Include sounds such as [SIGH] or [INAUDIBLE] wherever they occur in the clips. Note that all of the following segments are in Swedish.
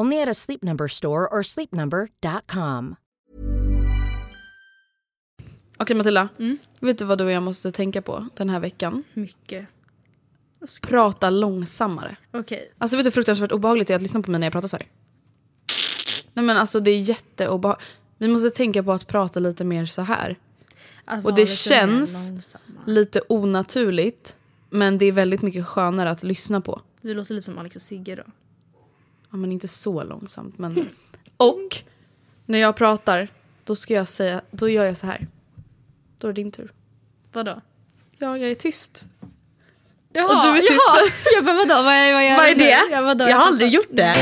Only at a Sleep Number store or sleepnumber.com. Okej Matilda, vet du vad du och jag måste tänka på den här veckan? Mycket. Prata långsammare. Okej. Alltså vet du hur fruktansvärt obehagligt det är att lyssna på mig när jag pratar så här? Nej men alltså det är jätteobehagligt. Vi måste tänka på att prata lite mer så här. Att Och det lite känns-. Lite onaturligt. Men det är väldigt mycket skönare att lyssna på. Vi låter lite som Alex och Sigge då. Ja men inte så långsamt men. Och när jag pratar då ska jag säga, då gör jag så här. Då är det din tur. Vadå? Ja jag är tyst. Jaha, Och du är tyst. jaha. Jag bara vadå? Vad är, vad gör Vad är jag det? Ja, vadå? Jag har aldrig gjort det.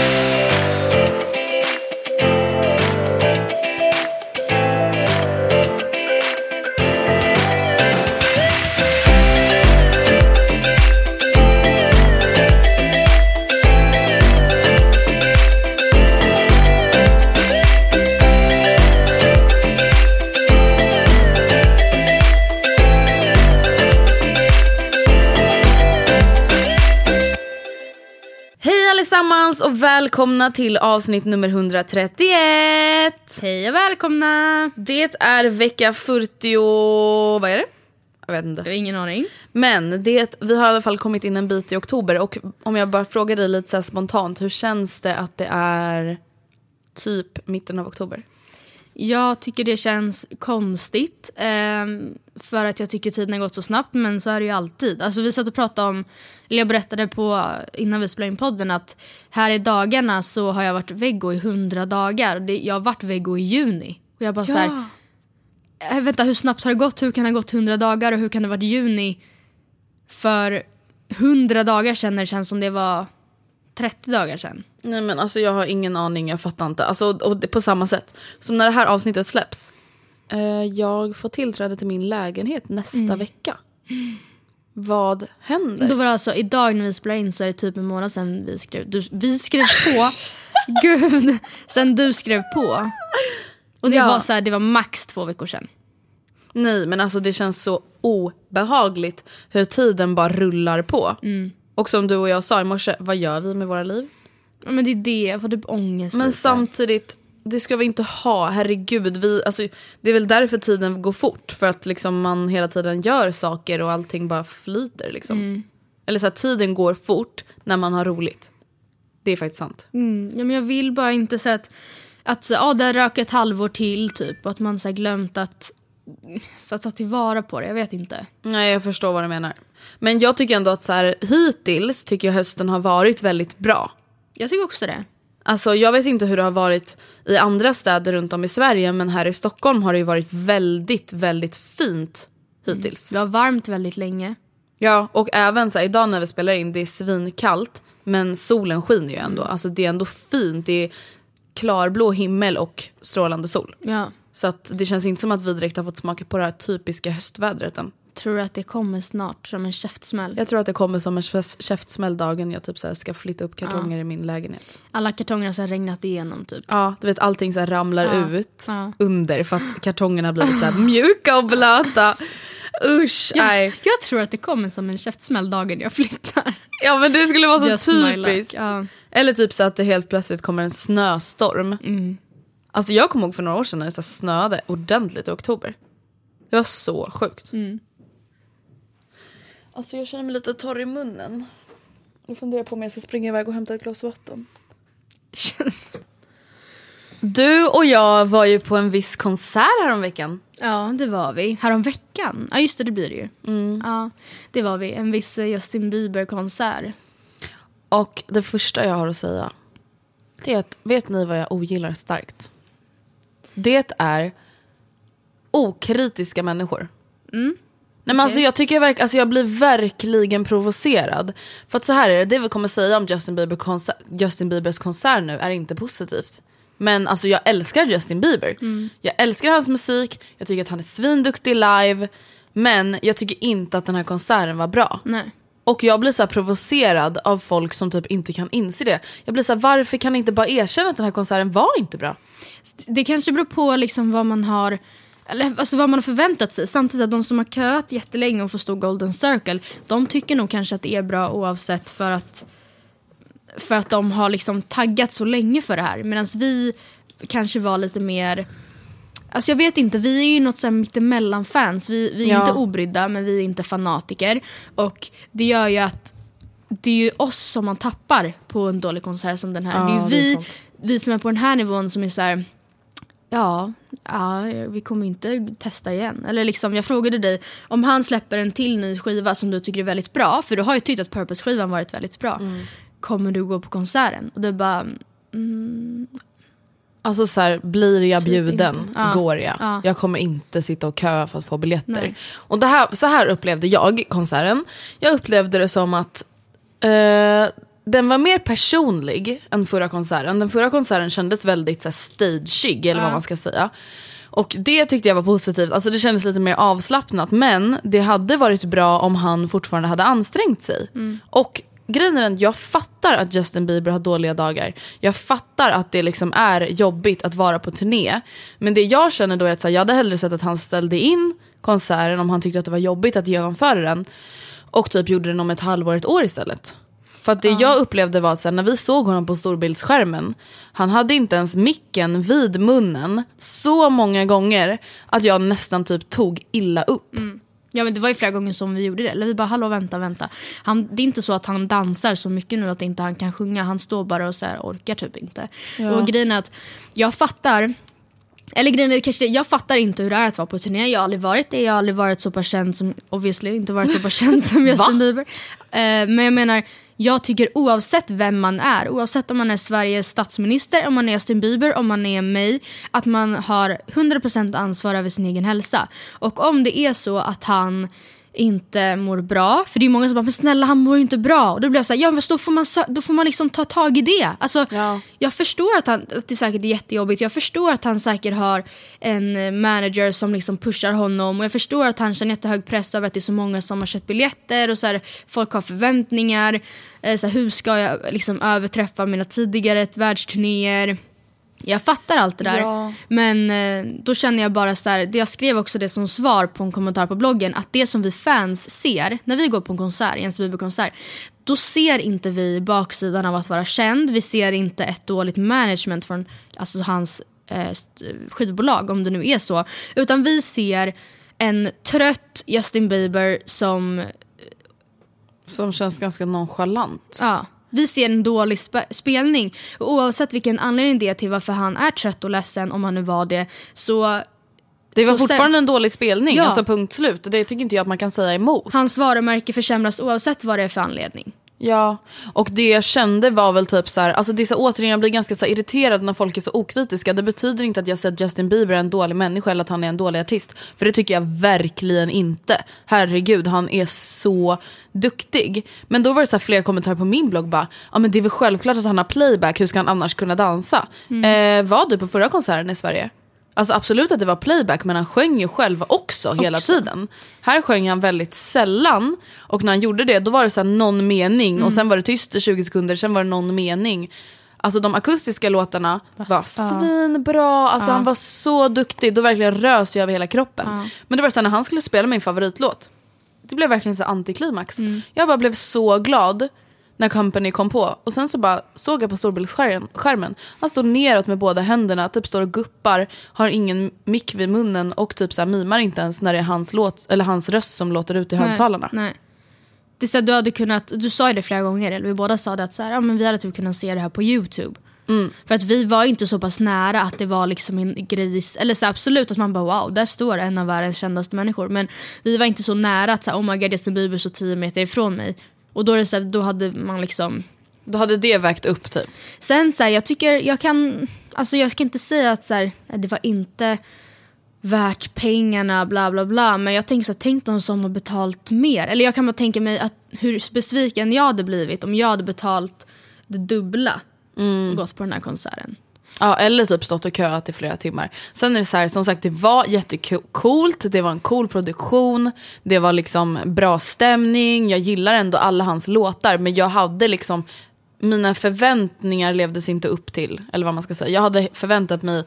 Allesammans och välkomna till avsnitt nummer 131. Hej och välkomna! Det är vecka 40... Vad är det? Jag vet Jag inte. har ingen aning. Men det, vi har i alla fall kommit in en bit i oktober och om jag bara frågar dig lite så spontant, hur känns det att det är typ mitten av oktober? Jag tycker det känns konstigt. ehm, för att jag tycker tiden har gått så snabbt. Men så är det ju alltid. Alltså vi satt och pratade om, eller jag berättade på innan vi spelade in podden att här i dagarna så har jag varit veggo i hundra dagar. Det, jag har varit veggo i juni. Och jag bara så här, äh, vänta hur snabbt har det gått? Hur kan det ha gått hundra dagar och hur kan det ha varit juni? För hundra dagar sedan när det känns som det var 30 dagar sedan. Nej men alltså jag har ingen aning, jag fattar inte. Alltså, och det, på samma sätt som när det här avsnittet släpps. Eh, jag får tillträde till min lägenhet nästa vecka. Vad händer? Då var det alltså idag när vi spelade in så är det typ en månad sedan vi skrev, du, vi skrev på. [LAUGHS] Gud, sen du skrev på. Och det Ja. var så här, det var max två veckor sedan. Nej men alltså det känns så obehagligt hur tiden bara rullar på. Och som du och jag sa i morse, vad gör vi med våra liv? Ja, Men det är det, jag får typ ångest Men lite. samtidigt, det ska vi inte ha. Herregud, vi, alltså, det är väl därför tiden går fort. För att liksom, man hela tiden gör saker och allting bara flyter. Liksom. Eller så här, tiden går fort när man har roligt. Det är faktiskt sant. Mm, ja, men jag vill bara inte så att, att så, ja, det rök ett halvår till typ. Och att man så glömt att, så att ta tillvara på det. Jag vet inte. Nej, jag förstår vad du menar. Men jag tycker ändå att så här, hittills tycker jag hösten har varit väldigt bra. Jag tycker också det. Alltså jag vet inte hur det har varit i andra städer runt om i Sverige men här i Stockholm har det ju varit väldigt, väldigt fint hittills. Det var varmt väldigt länge. Ja, och även så här, idag när vi spelar in, det är svinkallt men solen skiner ju ändå. Alltså det är ändå fint, det är klarblå himmel och strålande sol. Ja. Så att det känns inte som att vi direkt har fått smaka på det här typiska höstvädret än. Tror du att det kommer snart som en käftsmäll? Jag tror att det kommer som en käf- käftsmäll dagen jag typ så ska flytta upp kartonger i min lägenhet. Alla kartonger har regnat igenom typ. Ja, du vet allting så ramlar Ja, ut ja. under för att kartongerna blir så mjuka och blöta. Usch. Jag, jag tror att det kommer som en käftsmäll dagen jag flyttar. Ja men det skulle vara så Just typiskt. ja. Eller typ så att det helt plötsligt kommer en snöstorm. Mm. Alltså jag kommer ihåg för några år sedan när det så snöade ordentligt i oktober. Det var så sjukt. Mm. Alltså jag känner mig lite torr i munnen. Jag funderar på om jag ska springa iväg och hämta ett glas vatten. [LAUGHS] Du och jag var ju på en viss konsert häromveckan. Ja, det var vi. Härom veckan. Ja, just det, det blir det ju. Ja, det var vi. En viss eh, Justin Bieber-konsert. Och det första jag har att säga det är att vet ni vad jag ogillar starkt? Det är okritiska människor. Nej, men alltså, jag, tycker verk, alltså, jag blir verkligen provocerad. För att så här är det, det vi kommer säga om Justin, Bieber konsert, Justin Biebers konsert nu är inte positivt. Men alltså jag älskar Justin Bieber. Jag älskar hans musik, jag tycker att han är svinduktig live. Men jag tycker inte att den här konserten var bra. Nej. Och jag blir så här provocerad av folk som typ inte kan inse det. Jag blir så här, varför kan ni inte bara erkänna att den här konserten var inte bra? Det kanske beror på liksom vad man har eller, alltså vad man har förväntat sig. Samtidigt att de som har köat jättelänge och får stå Golden Circle, de tycker nog kanske att det är bra oavsett för att för att de har liksom taggat så länge för det här. Medan vi kanske var lite mer Alltså jag vet inte, vi är ju något mittemellan-fans. Vi, vi är Ja. inte obrydda men vi är inte fanatiker. Och det gör ju att det är ju oss som man tappar på en dålig konsert som den här. Ja, det är ju det är vi, vi som är på den här nivån som är så här. Ja, ja, vi kommer inte testa igen. Eller liksom, jag frågade dig om han släpper en till ny skiva som du tycker är väldigt bra. För du har ju tyckt att Purpose-skivan varit väldigt bra. Mm. Kommer du gå på konserten? Och du bara, Alltså så här, blir jag Typ bjuden. Ja. går jag. Ja. Jag kommer inte sitta och köa för att få biljetter. Nej. Och det här, så här upplevde jag konserten. Jag upplevde det som att eh, den var mer personlig än förra konserten. Den förra konserten kändes väldigt så här, stageig eller vad man ska säga. Och det tyckte jag var positivt, alltså det kändes lite mer avslappnat men det hade varit bra om han fortfarande hade ansträngt sig. Och grejen är den, jag fattar att Justin Bieber har dåliga dagar. Jag fattar att det liksom är jobbigt att vara på turné. Men det jag känner då är att här, jag hade hellre sett att han ställde in konserten om han tyckte att det var jobbigt att genomföra den. Och typ gjorde den om ett halvår, ett år istället. För att det jag upplevde var att sen när vi såg honom på storbildsskärmen, han hade inte ens micken vid munnen så många gånger att jag nästan typ tog illa upp. Ja men det var ju flera gånger som vi gjorde det. Eller vi bara hallå vänta vänta. Han, det är inte så att han dansar så mycket nu att inte han kan sjunga. Han står bara och så här, orkar typ inte. Och grejen är att jag fattar eller grejen är kanske det, jag fattar inte hur det är att vara på turné. Jag har aldrig varit det. Jag har aldrig varit så pass känd som, obviously, inte varit så pass känd som [LAUGHS] Justin Bieber. Eh, men jag menar, jag tycker oavsett vem man är, oavsett om man är Sveriges statsminister, om man är Justin Bieber, om man är mig, att man har 100% ansvar över sin egen hälsa. Och om det är så att han inte mår bra. För det är många som bara, men snälla han mår ju inte bra. Och då blir jag såhär, ja men då får man, då får man liksom ta tag i det. Alltså, Ja. Jag förstår att, han, att det säkert är jättejobbigt. Jag förstår att han säkert har en eh, manager som liksom pushar honom. Och jag förstår att han känner jättehög press över att det är så många som har köpt biljetter. Och så här, folk har förväntningar. Eh, så här, hur ska jag liksom överträffa mina tidigare världsturnéer? Jag fattar allt det där. Ja. Men eh, då känner jag bara så här, jag skrev också det som svar på en kommentar på bloggen, att det som vi fans ser när vi går på en konsert, Jens Bieber-konsert, då ser inte vi baksidan av att vara känd, vi ser inte ett dåligt management från alltså, hans eh, skivbolag, om det nu är så, utan vi ser en trött Justin Bieber som Som känns ganska nonchalant. Ja, vi ser en dålig spe- spelning. Och oavsett vilken anledning det är till varför han är trött och ledsen, om han nu var det, så... Det var så fortfarande en dålig spelning, Ja. alltså punkt slut. Det tycker inte jag att man kan säga emot. Hans varumärke försämras oavsett vad det är för anledning. Ja, och det jag kände var väl typ så här, alltså det är så, återigen jag blir ganska så här irriterad när folk är så okritiska. Det betyder inte att jag säger att Justin Bieber är en dålig människa eller att han är en dålig artist. För det tycker jag verkligen inte. Herregud, han är så duktig. Men då var det så här flera kommentarer på min blogg bara, ja men det är väl självklart att han har playback, hur ska han annars kunna dansa? Eh, var du på förra konserten i Sverige? Alltså absolut att det var playback men han sjöng ju själv också, hela tiden. Här sjöng han väldigt sällan och när han gjorde det då var det så någon mening och sen var det tyst i 20 sekunder, sen var det någon mening. Alltså de akustiska låtarna var svinbra, alltså han var så duktig, då verkligen rös jag över hela kroppen. Men det var så här, när han skulle spela min favoritlåt, det blev verkligen så antiklimax. Jag bara blev så glad när Company kom på. Och sen så bara såg jag på storbildsskärmen, han står neråt med båda händerna, typ står och guppar, har ingen mick vid munnen och typ så här mimar inte ens när det är hans, låt, eller hans röst som låter ut i högtalarna. Nej. Det är så här, du hade kunnat, du sa ju det flera gånger, eller vi båda sa det att så här, ja, men vi hade typ kunnat se det här på YouTube. Mm. För att vi var inte så pass nära att det var liksom en gris, eller så absolut att man bara wow, där står en av världens kändaste människor. Men vi var inte så nära att så här, oh my god Justin Bieber så 10 meter ifrån mig. Och då, är det så här, då hade man liksom Då hade det vägt upp typ. Sen så här, jag tycker jag kan, alltså jag ska inte säga att så här, det var inte värt pengarna bla bla bla. Men jag tänker så här, tänk de som har betalt mer. Eller jag kan bara tänka mig att hur besviken jag hade blivit om jag hade betalt det dubbla och gått på den här konserten. Ja, eller typ stått och köat i flera timmar. Sen är det så här, som sagt det var jättecoolt, det var en cool produktion, det var liksom bra stämning, jag gillar ändå alla hans låtar men jag hade liksom, mina förväntningar levdes inte upp till, eller vad man ska säga. Jag hade förväntat mig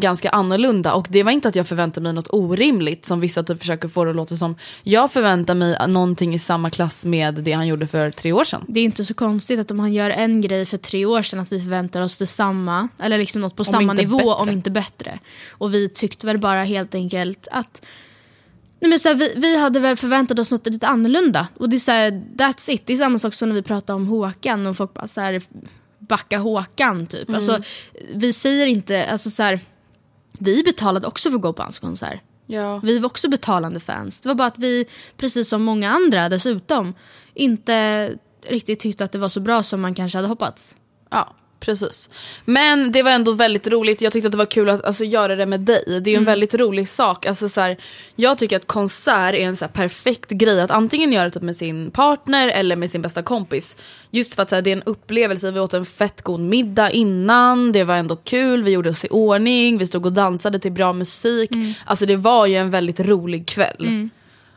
ganska annorlunda och det var inte att jag förväntade mig något orimligt som vissa typ försöker få det att låta som. Jag förväntar mig någonting i samma klass med det han gjorde för tre år sedan. Det är inte så konstigt att om han gör en grej för tre år sedan att vi förväntar oss detsamma. Eller liksom något på samma inte nivå bättre. om inte bättre. Och vi tyckte väl bara helt enkelt att Nej, men så här, vi, vi hade väl förväntat oss något lite annorlunda. Och det är så här, that's it. Det är samma sak som när vi pratar om Håkan och folk bara så här, backa Håkan typ. Alltså, vi säger inte, alltså så här, vi betalade också för att gå på hans konsert. Ja. Vi var också betalande fans. Det var bara att vi, precis som många andra dessutom, inte riktigt tyckte att det var så bra som man kanske hade hoppats. Ja, precis. Men det var ändå väldigt roligt. Jag tyckte att det var kul att alltså, göra det med dig. Det är ju en Mm. väldigt rolig sak. Alltså, så här, jag tycker att konsert är en så här, perfekt grej att antingen göra typ, med sin partner eller med sin bästa kompis. Just för att så här, det är en upplevelse. Vi åt en fett god middag innan. Det var ändå kul. Vi gjorde oss i ordning. Vi stod och dansade till bra musik. Mm. Alltså det var ju en väldigt rolig kväll.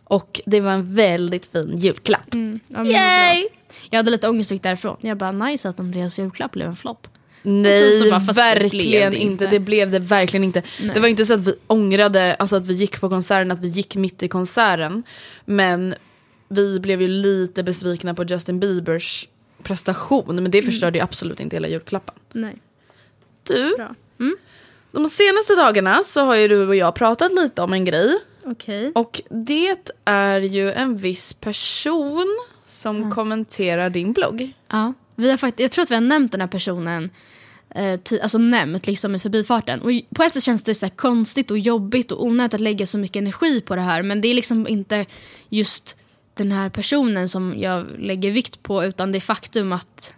Och det var en väldigt fin julklapp. Ja, men vad Yay! Jag hade lite ångest och gick därifrån. Jag bara nice att Andreas julklapp blev en flopp. Nej, bara, verkligen det inte. Det blev det verkligen inte. Det var inte så att vi ångrade alltså att vi gick på konserten, att vi gick mitt i konserten. Men vi blev ju lite besvikna på Justin Biebers prestation. Men det förstörde ju absolut inte hela julklappen. Nej. Du, Bra. de senaste dagarna så har ju du och jag pratat lite om en grej. Okej. Och det är ju en viss person som kommenterar din blogg. Ja, vi har fakt- jag tror att vi har nämnt den här personen eh, ti- alltså nämnt liksom i förbifarten. Och på ett sätt känns det så här konstigt och jobbigt och onödigt att lägga så mycket energi på det här. Men det är liksom inte just den här personen som jag lägger vikt på utan det är faktum att,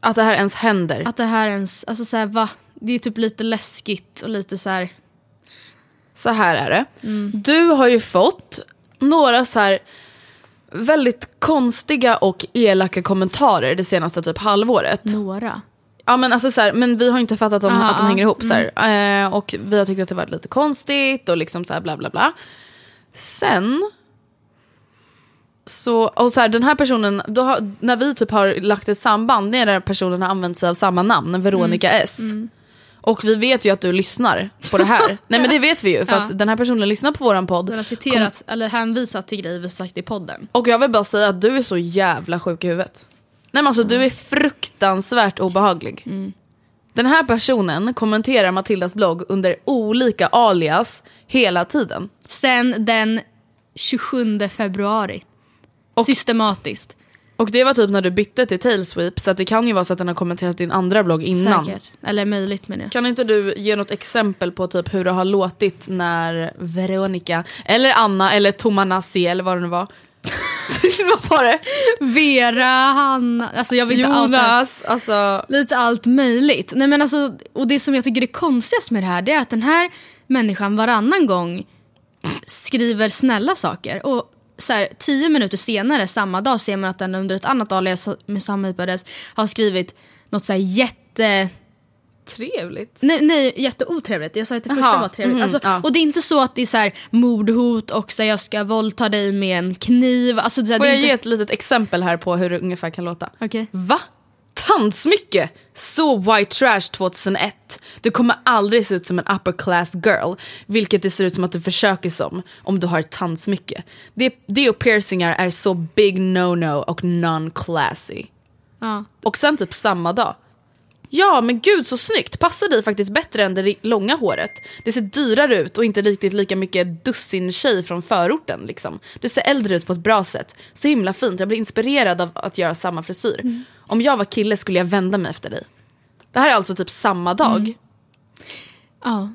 Att det här ens händer. att det här ens, alltså så här, va? Det är typ lite läskigt och lite så här, Så här är det. Du har ju fått några så här väldigt konstiga och elaka kommentarer det senaste typ halvåret. några. Ja men alltså så här, men vi har inte fattat om, Aha, att de hänger ihop så här. Eh, och vi har tyckt att det varit lite konstigt och liksom så här bla bla bla. Sen så, och så här, den här personen, då har, när vi typ har lagt ett samband, när den här personen har använt sig av samma namn, Veronica Mm. S. Och vi vet ju att du lyssnar på det här. [LAUGHS] Nej men det vet vi ju för Ja. att den här personen lyssnar på våran podd. Den har citerat, eller hänvisat till grejer vi sagt i podden. Och jag vill bara säga att du är så jävla sjuk i huvudet. Nej men alltså du är fruktansvärt obehaglig. Den här personen kommenterar Matildas blogg under olika alias hela tiden. Sen den 27 februari. Systematiskt. Och det var typ när du bytte till Tailsweep så att det kan ju vara så att den har kommenterat din andra blogg innan. Säkert. Eller möjligt menar jag. Kan inte du ge något exempel på typ hur det har låtit när Veronica, eller Anna, eller Tomanassi eller vad det nu var. [LAUGHS] vad var det? Vera, Hanna, alltså jag vill inte outa Jonas, alltså. lite allt möjligt. Nej, men alltså, och det som jag tycker är konstigast med det här det är att den här människan varannan gång skriver snälla saker. Och så här, tio minuter senare, samma dag, ser man att den under ett annat alias med samma IP-adress har skrivit något så här jätte... Trevligt. Nej, nej jätteotrevligt. Jag sa att det första Jaha, var trevligt. mhm, alltså, ja. Och det är inte så att det är så här mordhot och så här, jag ska våldta dig med en kniv. Alltså, så här, Får jag inte... ge ett litet exempel här på hur det ungefär kan låta? Okej. Va? Tandsmycke! Så white trash 2001. Du kommer aldrig se ut som en upper class girl, vilket det ser ut som att du försöker som om du har ett tandsmycke. Det, det och piercingar är så big no-no och non-classy. Ja. Och sen typ samma dag. Ja men gud så snyggt, passar dig faktiskt bättre än det långa håret. Det ser dyrare ut och inte riktigt lika mycket dussin tjej från förorten liksom. Du ser äldre ut på ett bra sätt. Så himla fint, jag blir inspirerad av att göra samma frisyr. Om jag var kille skulle jag vända mig efter dig. Det här är alltså typ samma dag. Ja.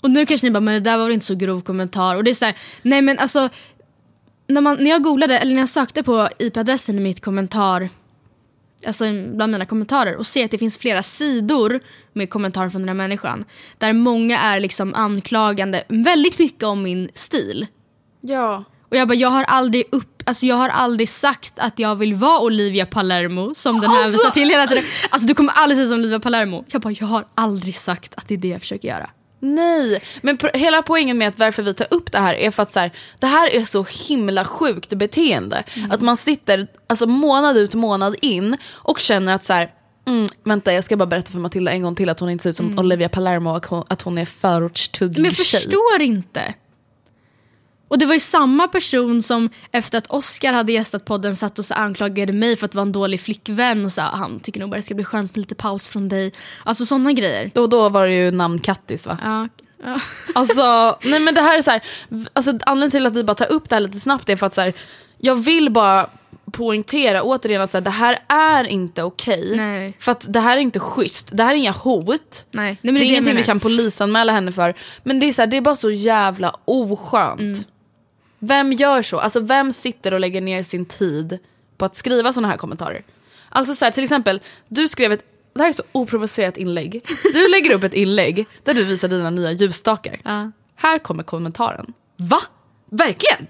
Och nu kanske ni bara, men det där var väl inte så grov kommentar. Och det är så här, nej men alltså. När, man, när jag googlade, eller när jag sökte på IP-adressen i mitt kommentar. Alltså bland mina kommentarer och ser att det finns flera sidor med kommentarer från den här människan. Där många är liksom anklagande väldigt mycket om min stil. Ja. Och jag bara, jag har aldrig upp, alltså jag har aldrig sagt att jag vill vara Olivia Palermo som den här visar till hela tiden. Alltså du kommer aldrig ut som Olivia Palermo. Jag bara, jag har aldrig sagt att det är det jag försöker göra. Nej, men po- hela poängen med att varför vi tar upp det här är för att så här, det här är så himla sjukt beteende. Att man sitter alltså, månad ut månad in och känner att så här, mm, vänta jag ska bara berätta för Matilda en gång till att hon inte ser ut som Olivia Palermo och att hon är förortstuggig Men jag tjej. förstår inte. Och det var ju samma person som efter att Oscar hade gästat podden satt och så anklagade mig för att vara en dålig flickvän och sa han tycker nog bara det ska bli skönt med lite paus från dig. Alltså sådana grejer. Då, då var det ju namn Kattis va? Ja, ja. Alltså, nej men det här är så här, alltså anledningen till att vi bara tar upp det här lite snabbt är för att så här, jag vill bara poängtera återigen att så här, det här är inte okej. Nej. För att det här är inte schysst, det här är inga hot. Nej, nej, det är det ingenting vi kan polisanmäla henne för. Men det är, så här, det är bara så jävla oskönt. Mm. Vem gör så? Alltså vem sitter och lägger ner sin tid på att skriva såna här kommentarer? Alltså så här, till exempel, du skrev ett, det här är så oprovocerat inlägg. Du [LAUGHS] lägger upp ett inlägg där du visar dina nya ljusstakar. Ja. Här kommer kommentaren. Va? Verkligen?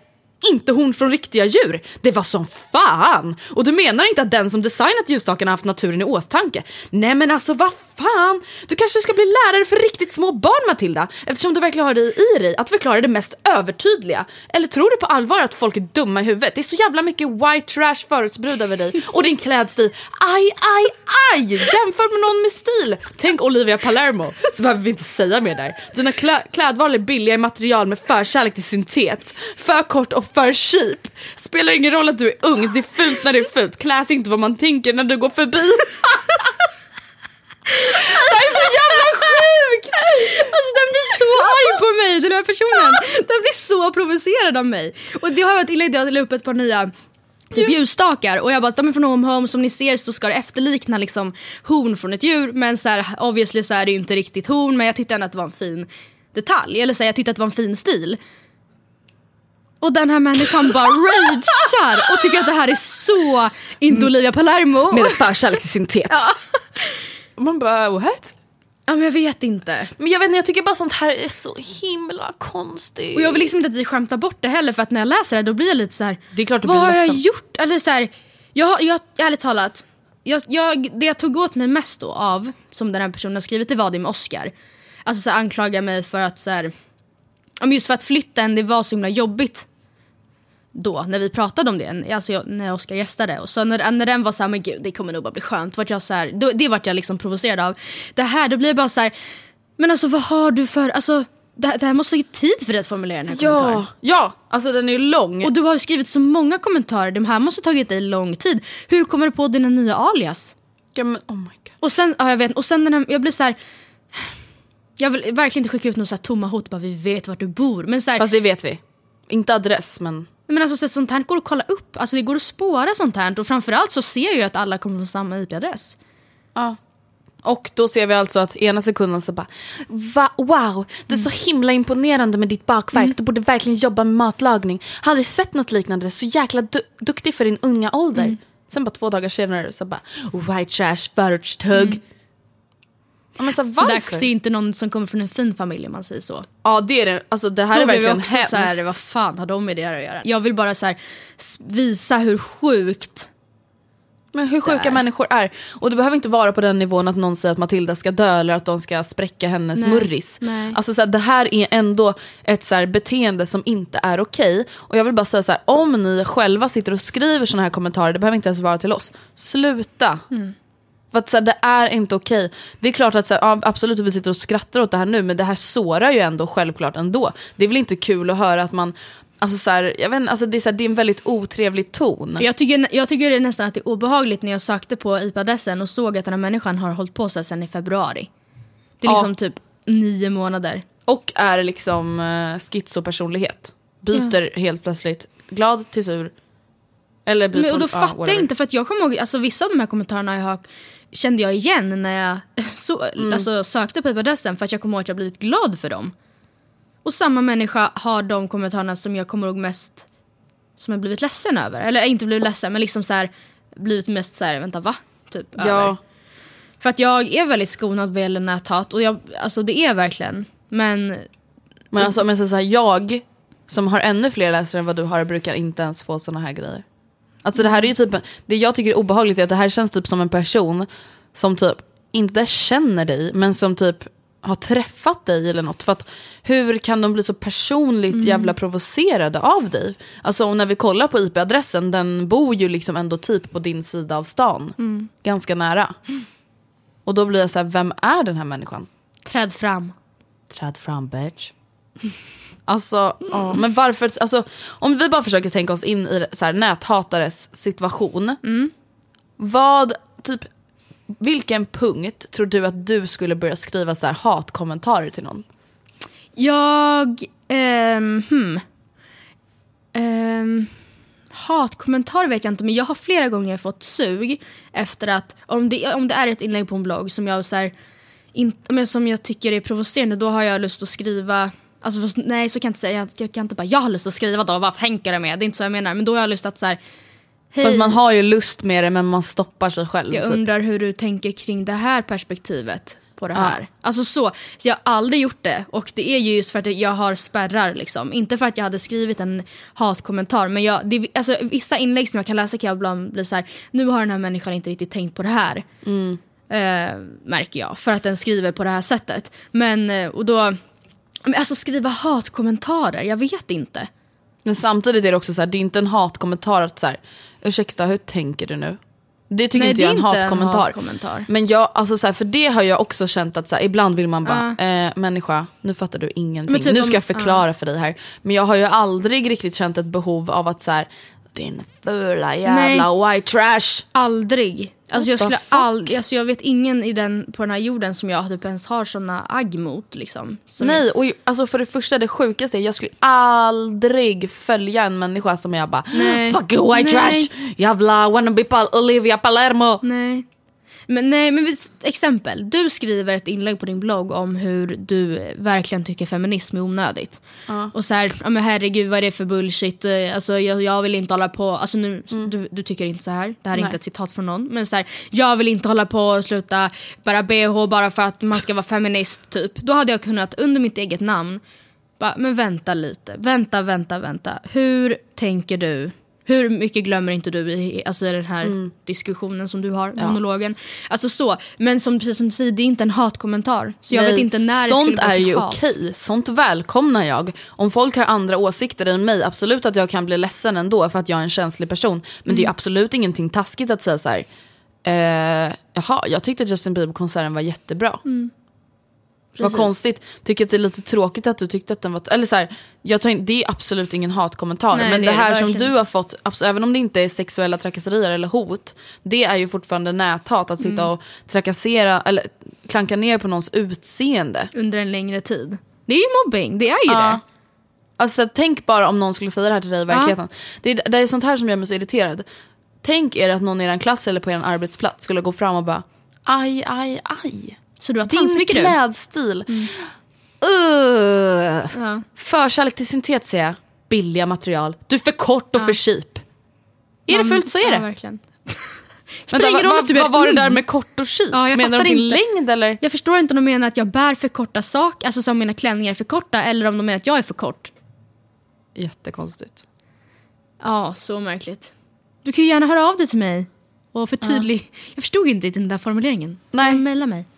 Inte hon från riktiga djur? Det var som fan! Och du menar inte att den som designat ljusstakarna haft naturen i åtanke? Nej men alltså vad fan! Du kanske ska bli lärare för riktigt små barn Matilda eftersom du verkligen har det i dig att förklara det mest övertydliga. Eller tror du på allvar att folk är dumma i huvudet? Det är så jävla mycket white trash förortsbrud över dig och din klädstil. Aj, aj, aj! Jämför med någon med stil. Tänk Olivia Palermo. Så behöver vi inte säga mer där. Dina klä- klädval är billiga i material med förkärlek till syntet. För kort och för cheap. Spelar ingen roll att du är ung, det är fult när det är fult. Kläs inte vad man tänker när du går förbi. [LAUGHS] det är så jävla sjukt! Alltså den blir så arg på mig den här personen. Den blir så provocerad av mig. Och det har varit inlägg där jag la upp ett par nya typ ljusstakar och jag bara de är från Home Home som ni ser så ska det efterlikna liksom horn från ett djur men så här, obviously så är det ju inte riktigt horn men jag tyckte ändå att det var en fin detalj eller så här, jag tyckte att det var en fin stil. Och den här människan bara ragear och tycker att det här är så inte Olivia Palermo. Med förkärlek till syntet. Man bara what? Ja men jag vet inte. Men jag vet inte, jag tycker bara sånt här är så himla konstigt. Och jag vill liksom inte att vi skämtar bort det heller för att när jag läser det då blir jag lite så här. Det är klart du Vad blir har jag ledsen. gjort? Eller så här, jag, jag, ärligt talat, jag, jag, det jag tog åt mig mest då av, som den här personen har skrivit, det var det med Oscar. Alltså så här, anklaga mig för att så här, ja, men just för att flytten, det var så himla jobbigt då när vi pratade om det, alltså jag, när Oscar gästade. Och så när, när den var så här, men gud det kommer nog bara bli skönt. Vart jag så här, då, det vart jag liksom provocerad av. Det här, då blir jag bara så här, men alltså vad har du för, alltså det, här- det här måste ge tid för dig att formulera den här kommentaren. Ja, ja, alltså den är ju lång. Och du har skrivit så många kommentarer, de här måste ha tagit dig lång tid. Hur kommer du på dina nya alias? Ja, men, oh my god. Och sen, ja, jag vet, och sen den här, jag blir så här. Jag vill verkligen inte skicka ut några tomma hot, bara vi vet vart du bor. Men så här, Fast det vet vi. Inte adress men. Men alltså, så, sånt här går att kolla upp, alltså det går att spåra sånt här. Och framförallt så ser jag ju att alla kommer från samma IP-adress. Ja. Och då ser vi alltså att ena sekunden så bara Va, Wow, det är så himla imponerande med ditt bakverk. Du borde verkligen jobba med matlagning. Har aldrig sett något liknande. Så jäkla du- duktig för din unga ålder. Sen bara två dagar senare så bara White trash, förortstugg. Ja, så, Så där, det är inte någon som kommer från en fin familj om man säger så. Ja det är det. Alltså det här Då är blev jag verkligen också hemskt. så här, vad fan har de med det här att göra? Jag vill bara så här, visa hur sjukt Men hur sjuka Där. människor är. Och det behöver inte vara på den nivån att någon säger att Matilda ska dö eller att de ska spräcka hennes Nej, murris. nej. Alltså så här, det här är ändå ett så här, beteende som inte är okej. Och jag vill bara säga så här, om ni själva sitter och skriver såna här kommentarer, det behöver inte ens vara till oss. Sluta. Mm. För att så här, det är inte okej. Det är klart att så här, ja, absolut att vi sitter och skrattar åt det här nu men det här sårar ju ändå självklart ändå. Det är väl inte kul att höra att man, alltså så här, jag vet, inte, alltså det, är så här, det är en väldigt otrevlig ton. Jag tycker, jag tycker det är nästan att det är obehagligt när jag sökte på IP-adressen och såg att den här människan har hållit på sig sedan i februari. Det är Ja. liksom typ nio månader. Och är liksom uh, schizopersonlighet. Byter helt plötsligt glad till sur. Eller byter, Men, och då ja, fattar jag inte för att jag kommer ihåg, alltså vissa av de här kommentarerna jag har, kände jag igen när jag [LAUGHS] så, Mm. alltså, sökte på IP-adressen för att jag kommer ihåg att jag blivit glad för dem. Och samma människa har de kommentarerna som jag kommer ihåg mest som jag blivit ledsen över. Eller inte blivit ledsen men liksom så här blivit mest så här, vänta va? Typ Ja, över. För att jag är väldigt skonad vad gäller näthat och jag, alltså det är verkligen. Men men alltså om jag säger så här, jag som har ännu fler läsare än vad du har brukar inte ens få såna här grejer. Alltså det här är ju typ, det jag tycker är obehagligt är att det här känns typ som en person som typ inte känner dig men som typ har träffat dig eller något. För att hur kan de bli så personligt jävla provocerade av dig? Alltså och när vi kollar på IP-adressen, den bor ju liksom ändå typ på din sida av stan. Ganska nära. Och då blir jag så här, vem är den här människan? träd fram. Träd fram bitch. Alltså, ja, men varför, alltså, om vi bara försöker tänka oss in i så här, näthatares situation. Vad, typ, vilken punkt tror du att du skulle börja skriva så här hatkommentarer till någon? Jag... ehm, hmm. Ehm, hatkommentarer vet jag inte men jag har flera gånger fått sug efter att om det, om det är ett inlägg på en blogg som jag så här, in, men som jag tycker är provocerande då har jag lust att skriva Alltså fast, nej så kan jag inte säga, jag, jag kan inte bara jag har lust att skriva då, vad tänker jag med? Det är inte så jag menar men då har jag lust att så här, hej, Fast man har ju lust med det men man stoppar sig själv. jag typ. undrar hur du tänker kring det här perspektivet på det här. Alltså så, så jag har aldrig gjort det och det är ju just för att jag har spärrar liksom. Inte för att jag hade skrivit en hatkommentar men jag, det, alltså, vissa inlägg som jag kan läsa kan jag ibland bli så här: nu har den här människan inte riktigt tänkt på det här. Eh, märker jag, för att den skriver på det här sättet. Men, eh, och då, men alltså skriva hatkommentarer, jag vet inte. Men samtidigt är det också så här, det är inte en hatkommentar att så här, ursäkta hur tänker du nu? Det tycker Nej, inte jag är en inte en hatkommentar. hatkommentar. Men jag, alltså så här, för det har jag också känt att så här, ibland vill man bara, eh, människa, nu fattar du ingenting. Typ nu om- ska jag förklara för dig här. Men jag har ju aldrig riktigt känt ett behov av att så här, din fula jävla white trash. Aldrig. Alltså jag, skulle aldrig, alltså jag vet ingen i den, på den här jorden som jag typ ens har såna agg mot. Liksom. Som Nej, och ju- alltså för det första det sjukaste jag skulle aldrig följa en människa som jag bara Nej. Fuck you white Nej. trash, jävla wannabe Olivia Palermo. Nej. Men, nej, men exempel. Du skriver ett inlägg på din blogg om hur du verkligen tycker feminism är onödigt. Och så här, ja, men herregud vad är det för bullshit? Eh, Alltså, jag, jag vill inte hålla på, alltså nu, du, du tycker inte så här. Det här är Nej. inte ett citat från någon. Men så här, jag vill inte hålla på och sluta bära bh bara för att man ska vara feminist typ. Då hade jag kunnat under mitt eget namn, bara, men vänta lite, vänta, vänta, vänta. Hur tänker du? Hur mycket glömmer inte du i, alltså, i den här diskussionen som du har, monologen? Alltså så, men som, precis som du säger, det är inte en hatkommentar. Så jag Nej, vet inte när det Sånt skulle bli är ju hat. okej, sånt välkomnar jag. Om folk har andra åsikter än mig, absolut att jag kan bli ledsen ändå för att jag är en känslig person. Men Mm. det är absolut ingenting taskigt att säga så här. Eh, jaha, jag tyckte Justin Bieber-konserten var jättebra. Mm. Vad konstigt, tycker att det är lite tråkigt att du tyckte att den var... Eller så här, jag tar in, det är absolut ingen hatkommentar. Nej, men det det, är det här som du har fått, abs- även om det inte är sexuella trakasserier eller hot, det är ju fortfarande näthat. Att Mm. sitta och trakassera eller klanka ner på någons utseende. Under en längre tid. Det är ju mobbing, det är ju Ja. det. Alltså tänk bara om någon skulle säga det här till dig i verkligheten. Det, är, det är sånt här som gör mig så irriterad. Tänk er att någon i er klass eller på er arbetsplats skulle gå fram och bara aj, aj, aj. Så du har Din tandsmycker du? klädstil. Uh. Ja. Förkärlek till syntet säger jag. Billiga material. Du är för kort och för cheap. Är det fult så är Ja, det. verkligen. [LAUGHS] Vänta, vad, roll vad, var det där med kort och cheap? Ja, Menar de din längd eller? Jag förstår inte om de menar att jag bär för korta saker, alltså som mina klänningar är för korta, eller om de menar att jag är för kort. Jättekonstigt. Ja, så märkligt. Du kan ju gärna höra av dig till mig och förtydliga. Jag förstod inte den där formuleringen. Nej. Mejla mig.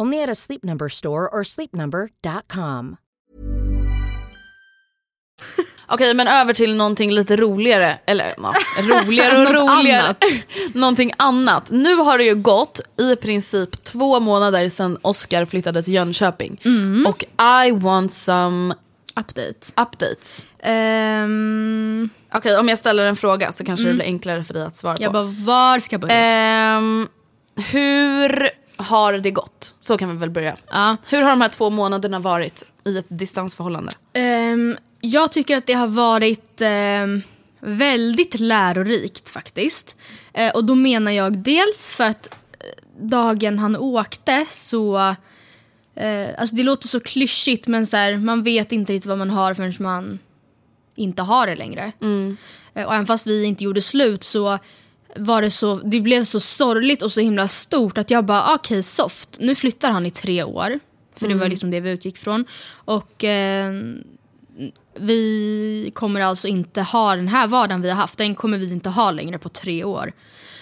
Only at a Sleep Number store or sleepnumber.com. Okej, men över till någonting lite roligare. Eller ja, [LAUGHS] roligare och roligare. annat. [LAUGHS] någonting annat. Nu har det ju gått i princip två månader sedan Oscar flyttade till Jönköping. Mm. Och I want some Update. updates. Ehm, Okej, om jag ställer en fråga så kanske det blir enklare för dig att svara Mm. jag på. bara, var ska jag börja? Ehm, hur har det gått? Så kan vi väl börja. ja. Hur har de här två månaderna varit i ett distansförhållande? Ehm, jag tycker att det har varit ehm, väldigt lärorikt faktiskt. Eh, och då menar jag dels för att eh, dagen han åkte så... Eh, alltså det låter så klyschigt men så här, man vet inte riktigt vad man har förrän man inte har det längre. Eh, och även fast vi inte gjorde slut så var det så, det blev så sorgligt och så himla stort att jag bara okej soft, nu flyttar han i tre år. För det var liksom det vi utgick från. Och eh, vi kommer alltså inte ha den här vardagen vi har haft, den kommer vi inte ha längre på tre år.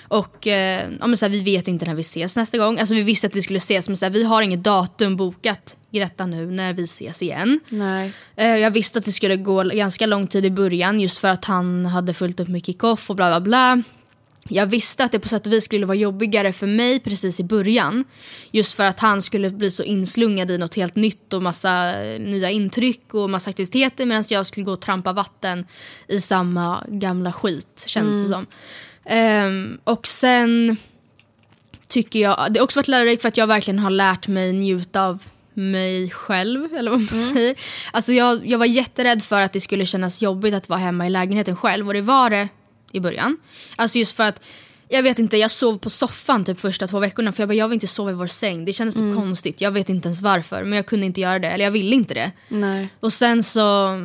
Och eh, ja, men så här, vi vet inte när vi ses nästa gång. Alltså vi visste att vi skulle ses men så här, vi har inget datum bokat Greta nu när vi ses igen. Nej. Eh, Jag visste att det skulle gå ganska lång tid i början just för att han hade fullt upp med kick-off och bla bla bla. Jag visste att det på sätt och vis skulle vara jobbigare för mig precis i början. Just för att han skulle bli så inslungad i något helt nytt och massa eh, nya intryck och massa aktiviteter medan jag skulle gå och trampa vatten i samma gamla skit känns det som. Ehm, och sen tycker jag, det har också varit lärorikt för att jag verkligen har lärt mig njuta av mig själv, eller vad man säger. Alltså jag, jag var jätterädd för att det skulle kännas jobbigt att vara hemma i lägenheten själv och det var det i början. Alltså just för att, jag vet inte, jag sov på soffan typ första två veckorna för jag bara, jag vill inte sova i vår säng. Det kändes typ konstigt, jag vet inte ens varför men jag kunde inte göra det, eller jag ville inte det. Nej. Och sen så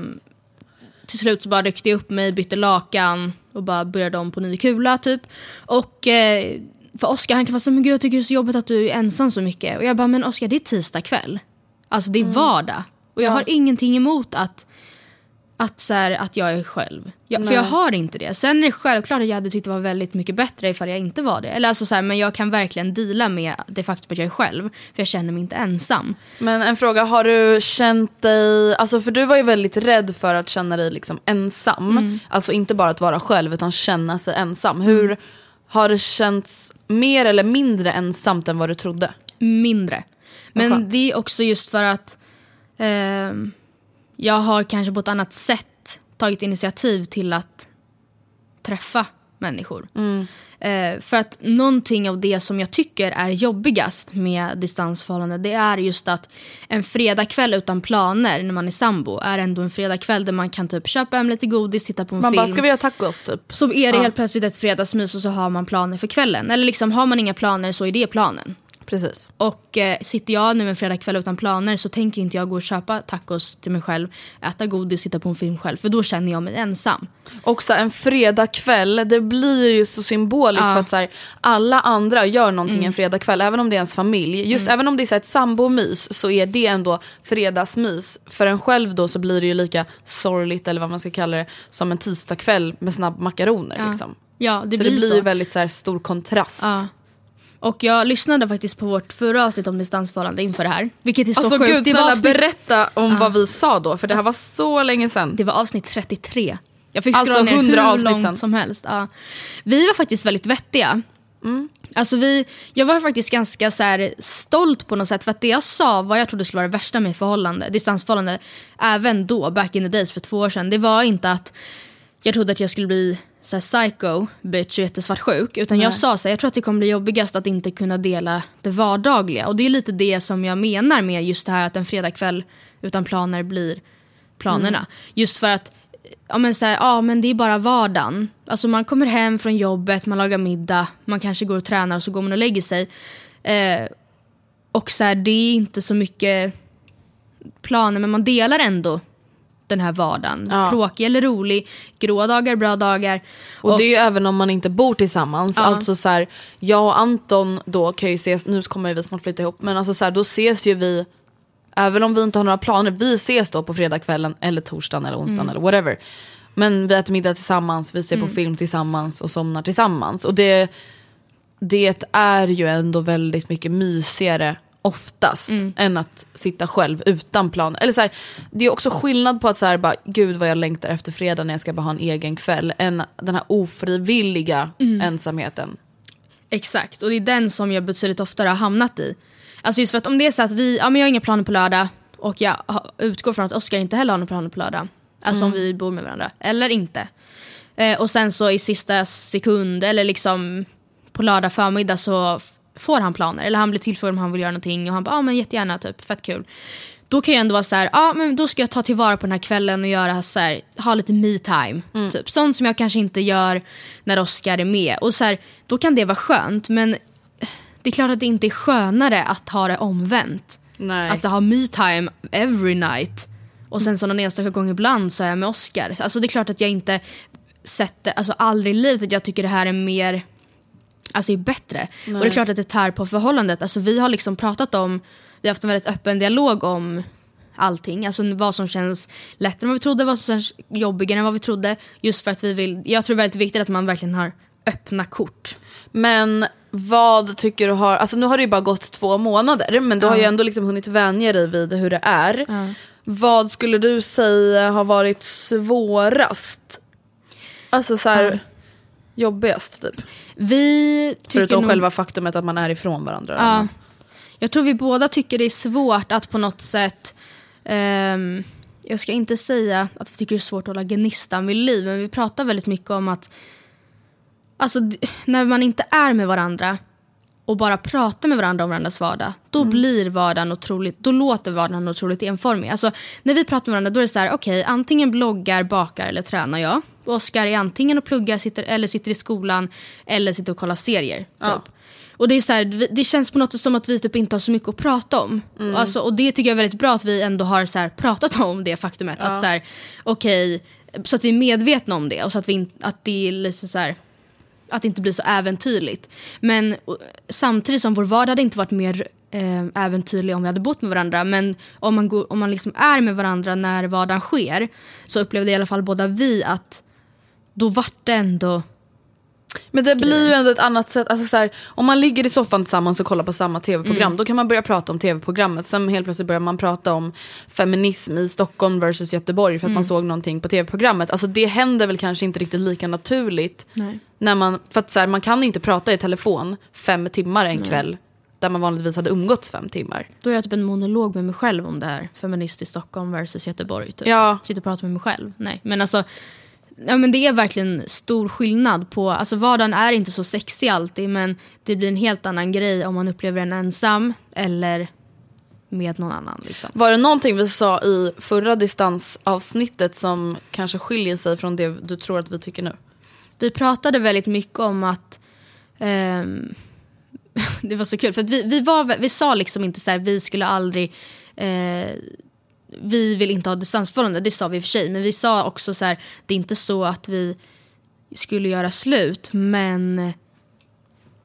till slut så bara ryckte jag upp mig, bytte lakan och bara började om på ny kula typ. Och eh, för Oskar han kan vara så men gud jag tycker det är så jobbigt att du är ensam så mycket. Och jag bara, men Oskar det är tisdag kväll. Alltså det är vardag. Och jag har ingenting emot att att, så här, att jag är själv. Jag, för jag har inte det. Sen är det självklart att jag hade tyckt det var väldigt mycket bättre ifall jag inte var det. Eller alltså så här, men jag kan verkligen deala med det faktum att jag är själv. För jag känner mig inte ensam. Men en fråga, har du känt dig, alltså för du var ju väldigt rädd för att känna dig liksom ensam. Alltså inte bara att vara själv utan känna sig ensam. Hur har det känts mer eller mindre ensamt än vad du trodde? mindre. Men det är också just för att ehm, jag har kanske på ett annat sätt tagit initiativ till att träffa människor. Eh, för att någonting av det som jag tycker är jobbigast med distansförhållande det är just att en fredagkväll utan planer när man är sambo är ändå en fredagkväll där man kan typ köpa hem lite godis, titta på en Man film. bara, ska vi göra tacos typ? Så är det helt plötsligt ett fredagsmys och så har man planer för kvällen. Eller liksom har man inga planer så är det planen. Precis. Och eh, sitter jag nu en fredagkväll utan planer så tänker inte jag gå och köpa tacos till mig själv, äta godis, sitta på en film själv. För då känner jag mig ensam. Också en fredagkväll, det blir ju så symboliskt Ja. för att så här, alla andra gör någonting en fredagkväll, även om det är ens familj. Just även om det är så här, ett sambomys så är det ändå fredagsmys. För en själv då så blir det ju lika sorgligt eller vad man ska kalla det som en tisdagkväll med snabbmakaroner. Liksom. Ja, det så blir det blir så. ju väldigt så här, stor kontrast. Ja. Och jag lyssnade faktiskt på vårt förra avsnitt om distansförhållande inför det här. Vilket är så Alltså sjukt. gud det, var snälla avsnitt, berätta om vad vi sa då för det här var så länge sedan. det var avsnitt 33. Jag fick Alltså, ner 100 hur avsnitt långt sen. som helst. Ja. Vi var faktiskt väldigt vettiga. Alltså vi, jag var faktiskt ganska så här stolt på något sätt för att det jag sa vad jag trodde skulle vara det värsta med förhållande, distansförhållande, även då back in the days för två år sedan, det var inte att jag trodde att jag skulle bli så psycho bitch och jättesvartsjuk utan jag sa så här, jag tror att det kommer bli jobbigast att inte kunna dela det vardagliga och det är lite det som jag menar med just det här att en fredagkväll utan planer blir planerna. Just för att ja men, så här, ja men det är bara vardagen. Alltså man kommer hem från jobbet, man lagar middag, man kanske går och tränar och så går man och lägger sig. Eh, och så här, det är inte så mycket planer men man delar ändå den här vardagen. Ja. Tråkig eller rolig, gråa dagar, bra dagar. Och, det är ju även om man inte bor tillsammans. Ja. Alltså så här, jag och Anton då kan ju ses, nu kommer vi snart flytta ihop, men alltså så här, då ses ju vi, även om vi inte har några planer, vi ses då på fredagskvällen eller torsdagen eller onsdagen Mm. eller whatever. Men vi äter middag tillsammans, vi ser på film tillsammans och somnar tillsammans. Och det, det är ju ändå väldigt mycket mysigare oftast Mm. än att sitta själv utan plan. Eller så här, det är också skillnad på att så här, bara, gud vad jag längtar efter fredag när jag ska bara ha en egen kväll, än den här ofrivilliga Mm. ensamheten. Exakt, och det är den som jag betydligt oftare har hamnat i. Alltså just för att om det är så att vi, ja men jag har inga planer på lördag och jag utgår från att Oskar inte heller har några planer på lördag. Alltså om vi bor med varandra, eller inte. Eh, och sen så i sista sekund eller liksom på lördag förmiddag så får han planer. Eller han blir tillfrågad om han vill göra någonting och han bara ja men jättegärna typ, fett kul. Då kan jag ändå vara så här, ja men då ska jag ta tillvara på den här kvällen och göra så här, ha lite me time. Typ. Sånt som jag kanske inte gör när Oskar är med. Och så här, då kan det vara skönt men det är klart att det inte är skönare att ha det omvänt. Nej. Att så ha me time every night. Och sen så någon enstaka gång ibland så är jag med Oscar. Alltså det är klart att jag inte sätter, alltså aldrig i livet att jag tycker det här är mer, alltså är bättre. Och det är klart att det tär på förhållandet. Alltså vi har liksom pratat om, vi har haft en väldigt öppen dialog om allting. Alltså vad som känns lättare än vad vi trodde, vad som känns jobbigare än vad vi trodde. Just för att vi vill, jag tror det är väldigt viktigt att man verkligen har öppna kort. Men vad tycker du har, alltså nu har det ju bara gått två månader men du har ju ändå liksom hunnit vänja dig vid hur det är. Vad skulle du säga har varit svårast? Alltså så här, jobbigast typ. Vi tycker Förutom nog, själva faktumet att man är ifrån varandra. Ja. Jag tror vi båda tycker det är svårt att på något sätt ehm, jag ska inte säga att vi tycker det är svårt att hålla gnistan vid liv, men vi pratar väldigt mycket om att alltså, när man inte är med varandra och bara pratar med varandra om varandras vardag, då blir vardagen otroligt, då låter vardagen otroligt enformig. Alltså, när vi pratar med varandra då är det så här, okej, antingen bloggar, bakar eller tränar jag. Och Oskar är antingen och pluggar sitter, eller sitter i skolan eller sitter och kollar serier. Typ. Och det, är så här, det känns på något sätt som att vi typ inte har så mycket att prata om. Alltså, och det tycker jag är väldigt bra att vi ändå har så här, pratat [LAUGHS] om det faktumet. Att så här, okej, så att vi är medvetna om det och så att, vi att det är lite så här, att det inte blir så äventyrligt. Men och, samtidigt som vår vardag hade inte varit mer eh, äventyrlig om vi hade bott med varandra. Men om man, går, om man liksom är med varandra när vardagen sker så upplevde i alla fall båda vi att då vart det ändå Men det blir ju ändå ett annat sätt, alltså så här, om man ligger i soffan tillsammans och kollar på samma tv-program då kan man börja prata om tv-programmet. Sen helt plötsligt börjar man prata om feminism i Stockholm versus Göteborg för att man såg någonting på tv-programmet. Alltså det händer väl kanske inte riktigt lika naturligt. Nej. När man, för att så här, man kan inte prata i telefon fem timmar en kväll där man vanligtvis hade umgåtts fem timmar. Då är jag typ en monolog med mig själv om det här. Feminist i Stockholm versus Göteborg. Typ. Ja. Sitter och pratar med mig själv. Nej, men alltså. Ja, men det är verkligen stor skillnad på, alltså vardagen är inte så sexig alltid men det blir en helt annan grej om man upplever den ensam eller med någon annan. Liksom. Var det någonting vi sa i förra distansavsnittet som kanske skiljer sig från det du tror att vi tycker nu? Vi pratade väldigt mycket om att ehm, [LAUGHS] det var så kul. För att vi, vi, var, vi sa liksom inte så här, vi skulle aldrig... Eh, vi vill inte ha distansförhållande, det sa vi i och för sig. Men vi sa också så här, det är inte så att vi skulle göra slut. Men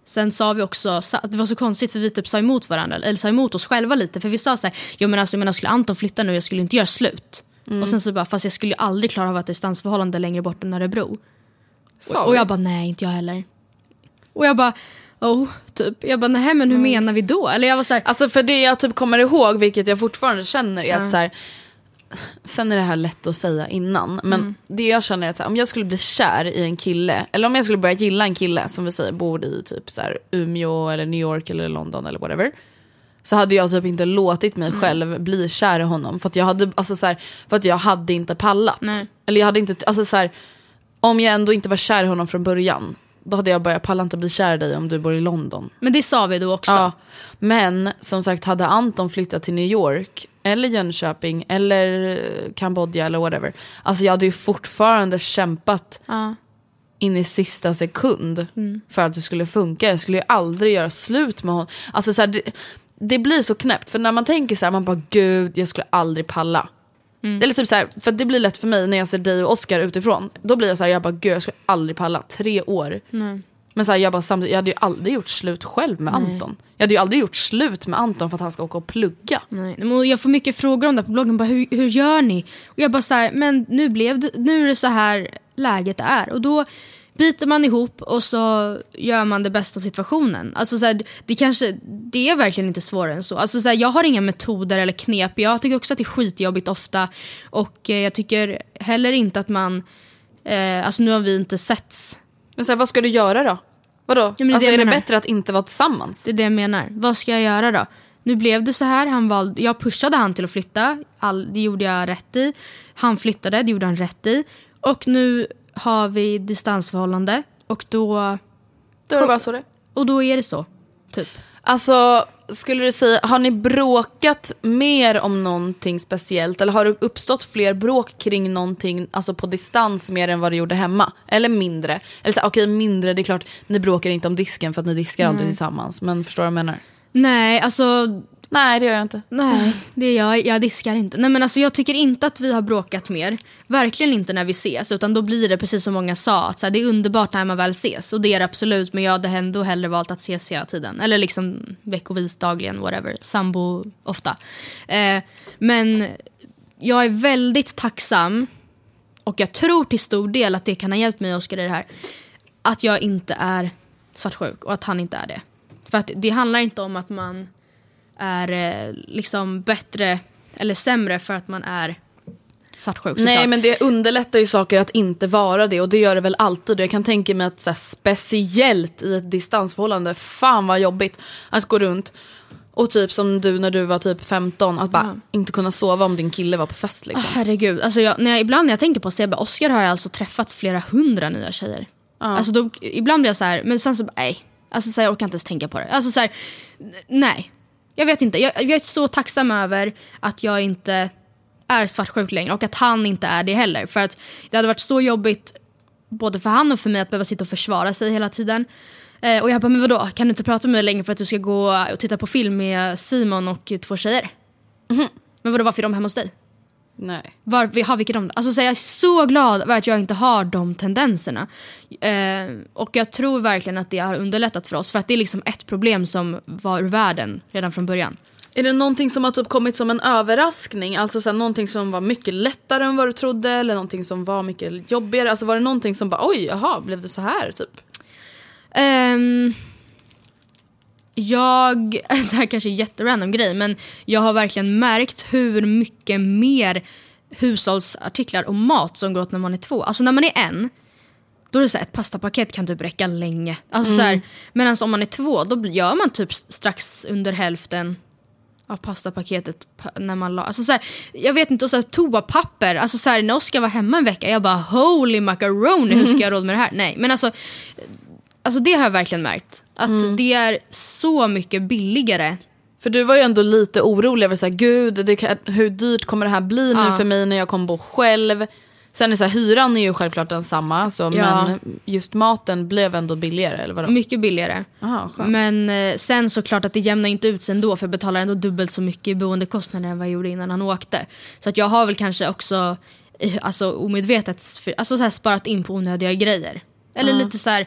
sen sa vi också, att det var så konstigt för vi typ sa emot varandra, eller sa emot oss själva lite. För vi sa så här, jo men alltså jag menar skulle Anton flytta nu, jag skulle inte göra slut. Och sen så bara, fast jag skulle aldrig klara av att ett distansförhållande längre bort än Örebro. Och, och jag bara, nej inte jag heller. Och jag bara, oh, typ. Jag bara, nej men hur menar vi då? Eller jag var så här, Alltså för det jag typ kommer ihåg, vilket jag fortfarande känner, är att så här, Sen är det här lätt att säga innan, men Mm. det jag känner är att här, om jag skulle bli kär i en kille, eller om jag skulle börja gilla en kille som vi säger bor i typ så här, Umeå eller New York eller London eller whatever. Så hade jag typ inte låtit Mm. mig själv bli kär i honom för att jag hade, alltså så här, för att jag hade inte pallat. Nej. Eller jag hade inte, alltså så om jag ändå inte var kär i honom från början, då hade jag börjat palla inte bli kär i dig om du bor i London. men det sa vi då också. Ja, men som sagt hade Anton flyttat till New York eller Jönköping eller eh, Kambodja eller whatever. Alltså jag hade ju fortfarande kämpat Ja. in i sista sekund för att det skulle funka. Jag skulle ju aldrig göra slut med honom. Alltså så här, det, det blir så knäppt för när man tänker så här, man bara gud jag skulle aldrig palla. Eller typ så här, för det blir lätt för mig när jag ser dig och Oscar utifrån. Då blir jag så här, jag bara gud jag skulle aldrig palla. Tre år. Men så här, jag, bara, samtidigt, jag hade ju aldrig gjort slut själv med Anton. Jag hade ju aldrig gjort slut med Anton för att han ska åka och plugga. Nej, men jag får mycket frågor om det på bloggen. Bara, hur, hur gör ni? Och jag bara så här, men nu, blev det, nu är det så här läget är. Och då biter man ihop och så gör man det bästa av situationen. Alltså så här, det, kanske, det är verkligen inte svårare än så. Alltså så här, jag har inga metoder eller knep. Jag tycker också att det är skitjobbigt ofta. Och eh, jag tycker heller inte att man... Eh, alltså nu har vi inte setts Men så här, vad ska du göra då? Vadå? men det är alltså, det är det bättre att inte vara tillsammans? Det är det jag menar. Vad ska jag göra då? Nu blev det så här. Han valde, jag pushade han till att flytta. All, det gjorde jag rätt i. Han flyttade, det gjorde han rätt i. Och nu har vi distansförhållande. Och då, Då är det bara så det och då är det så. Typ. Alltså, skulle du säga, har ni bråkat mer om någonting speciellt? Eller har det uppstått fler bråk kring någonting alltså på distans mer än vad det gjorde hemma? Eller mindre? Eller okej mindre, det är klart, ni bråkar inte om disken för att ni diskar aldrig tillsammans. Men förstår du vad jag menar? Nej, alltså Nej det gör jag inte. Nej, det är jag, jag diskar inte. Nej, men alltså, jag tycker inte att vi har bråkat mer. Verkligen inte när vi ses. Utan då blir det precis som många sa. Att så här, det är underbart när man väl ses. Och det är det absolut. Men jag hade ändå hellre valt att ses hela tiden. Eller liksom veckovis, dagligen, whatever. Sambo ofta. Eh, men jag är väldigt tacksam. Och jag tror till stor del att det kan ha hjälpt mig och Oskar i det här. Att jag inte är svartsjuk och att han inte är det. För att det handlar inte om att man är eh, liksom bättre eller sämre för att man är svartsjuk. Nej såklart. men det underlättar ju saker att inte vara det och det gör det väl alltid. Jag kan tänka mig att så här, speciellt i ett distansförhållande, fan vad jobbigt att gå runt och typ som du när du var typ 15, att bara inte kunna sova om din kille var på fest liksom. Ah, herregud, alltså jag, när jag, ibland när jag tänker på bara, Oscar har jag alltså träffat flera hundra nya tjejer. Alltså då, ibland blir jag så här, men sen så nej. Alltså så här, jag orkar inte ens tänka på det. Alltså så här, nej. Jag vet inte, jag, jag är så tacksam över att jag inte är svartsjuk längre och att han inte är det heller. För att det hade varit så jobbigt både för han och för mig att behöva sitta och försvara sig hela tiden. Eh, och jag bara, men vadå, kan du inte prata med mig längre för att du ska gå och titta på film med Simon och två tjejer? Men vadå, varför är de hemma hos dig? Nej. Var, har vilket om det. Alltså, så jag är så glad över att jag inte har de tendenserna. Eh, och jag tror verkligen att det har underlättat för oss. För att det är liksom ett problem som var ur världen redan från början. Är det någonting som har typ kommit som en överraskning? Alltså så här, någonting som var mycket lättare än vad du trodde eller någonting som var mycket jobbigare? Alltså var det någonting som bara oj, jaha, blev det så här typ? Ehm, jag, [LAUGHS] det här kanske är en jätterandom grej men jag har verkligen märkt hur mycket mer hushållsartiklar och mat som går åt när man är två. Alltså när man är en, då är det så här, ett pastapaket kan typ räcka länge. Alltså så här, medan om man är två, då gör man typ strax under hälften av pastapaketet pa- när man la, alltså så här, Jag vet inte, och så här, toapapper. Alltså så här, när Oskar var hemma en vecka, jag bara holy macaroni, hur ska jag råd med det här? Nej, men alltså Alltså det har jag verkligen märkt. Att det är så mycket billigare. För du var ju ändå lite orolig över så här, gud kan, hur dyrt kommer det här bli nu Ja. för mig när jag kommer bo själv? Sen är så här, hyran är ju självklart densamma, så, Ja. men just maten blev ändå billigare eller vadå? Mycket billigare. Aha. Men eh, sen såklart att det jämnar inte ut sig ändå för jag betalar ändå dubbelt så mycket i boendekostnader än vad jag gjorde innan han åkte. Så att jag har väl kanske också eh, alltså, omedvetet alltså, så här, sparat in på onödiga grejer. Eller lite så här,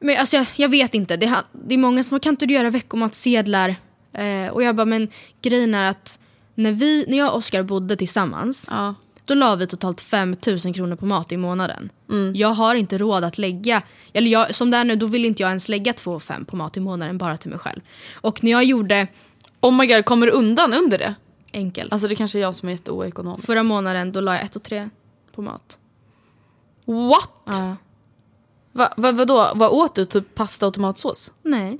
men alltså, jag, jag vet inte, det, det är många som har kan inte du göra veckomatsedlar? Eh, och jag bara, men grejen är att när, vi, när jag och Oskar bodde tillsammans Ja. då la vi totalt 5 000 kronor på mat i månaden. Jag har inte råd att lägga, eller jag, som det är nu då vill inte jag ens lägga 2 5 på mat i månaden bara till mig själv. Och när jag gjorde Oh my god, kommer du undan under det? enkelt, Alltså det kanske är jag som är jätteoekonomisk. förra månaden då la jag 1 och 3 på mat. What? Ja. Va, va, vadå, vad åt du? Typ pasta och tomatsås? Nej.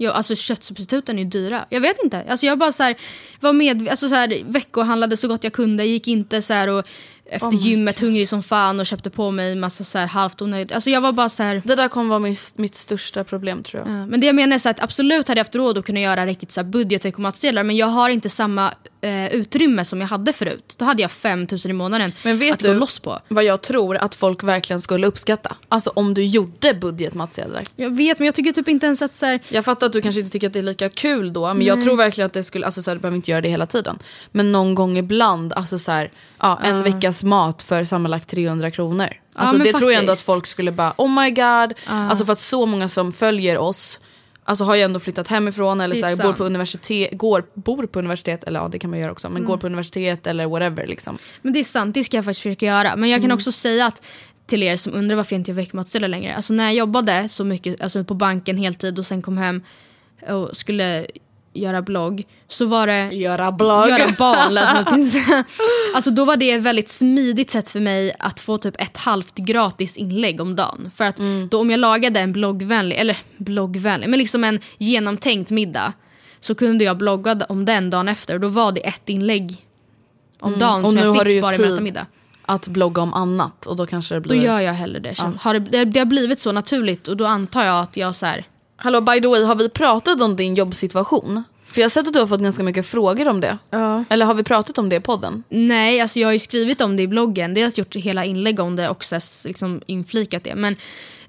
Jo, alltså köttsubstituten är ju dyra. Jag vet inte. Alltså jag bara så här, var med, alltså så här, veckohandlade så gott jag kunde. Gick inte så här och efter Oh gymmet hungrig som fan och köpte på mig massa så här halvt onödigt. Alltså jag var bara så här. Det där kommer vara mitt, mitt största problem tror jag. Ja, men det jag menar är så att absolut hade jag haft råd att kunna göra riktigt så här budgetveckomatsedlar men jag har inte samma eh, utrymme som jag hade förut. Då hade jag 5 000 i månaden Men vet att du gå loss på. vad jag tror att folk verkligen skulle uppskatta? Alltså om du gjorde budgetmatsedlar. Jag vet men jag tycker typ inte ens att så här, Jag fattar att du kanske inte tycker att det är lika kul då, men jag tror verkligen att det skulle, alltså så här, du behöver inte göra det hela tiden. Men någon gång ibland, alltså så här, ja, en veckas mat för sammanlagt 300 kronor. Alltså men det tror jag ändå att faktiskt. folk skulle bara, oh my god. Alltså för att så många som följer oss, alltså har ju ändå flyttat hemifrån eller Det så är här, bor på universitet, går, bor på universitet, eller ja det kan man göra också, men går på universitet eller whatever liksom. Men det är sant, det ska jag faktiskt försöka göra. Men jag kan också säga att till er som undrar varför jag inte gör veckomatsedlar längre. Alltså när jag jobbade så mycket alltså på banken heltid och sen kom hem och skulle göra blogg så var det Göra blogg. göra jag [LAUGHS] säga. Alltså då var det ett väldigt smidigt sätt för mig att få typ ett halvt gratis inlägg om dagen. För att då om jag lagade en bloggvänlig, eller bloggvänlig, men liksom en genomtänkt middag så kunde jag blogga om den dagen efter och då var det ett inlägg om dagen Och som nu jag har du fick ju bara tid. middag. Att blogga om annat och då kanske det Då blir... gör jag hellre det. Känns. Har det, det, det har blivit så naturligt och då antar jag att jag så här, Hallå by the way, har vi pratat om din jobbsituation? För jag har sett att du har fått ganska mycket frågor om det. Ja. Eller har vi pratat om det i podden? Nej, alltså jag har ju skrivit om det i bloggen. Dels gjort hela inlägg om det och här liksom inflikat det. Men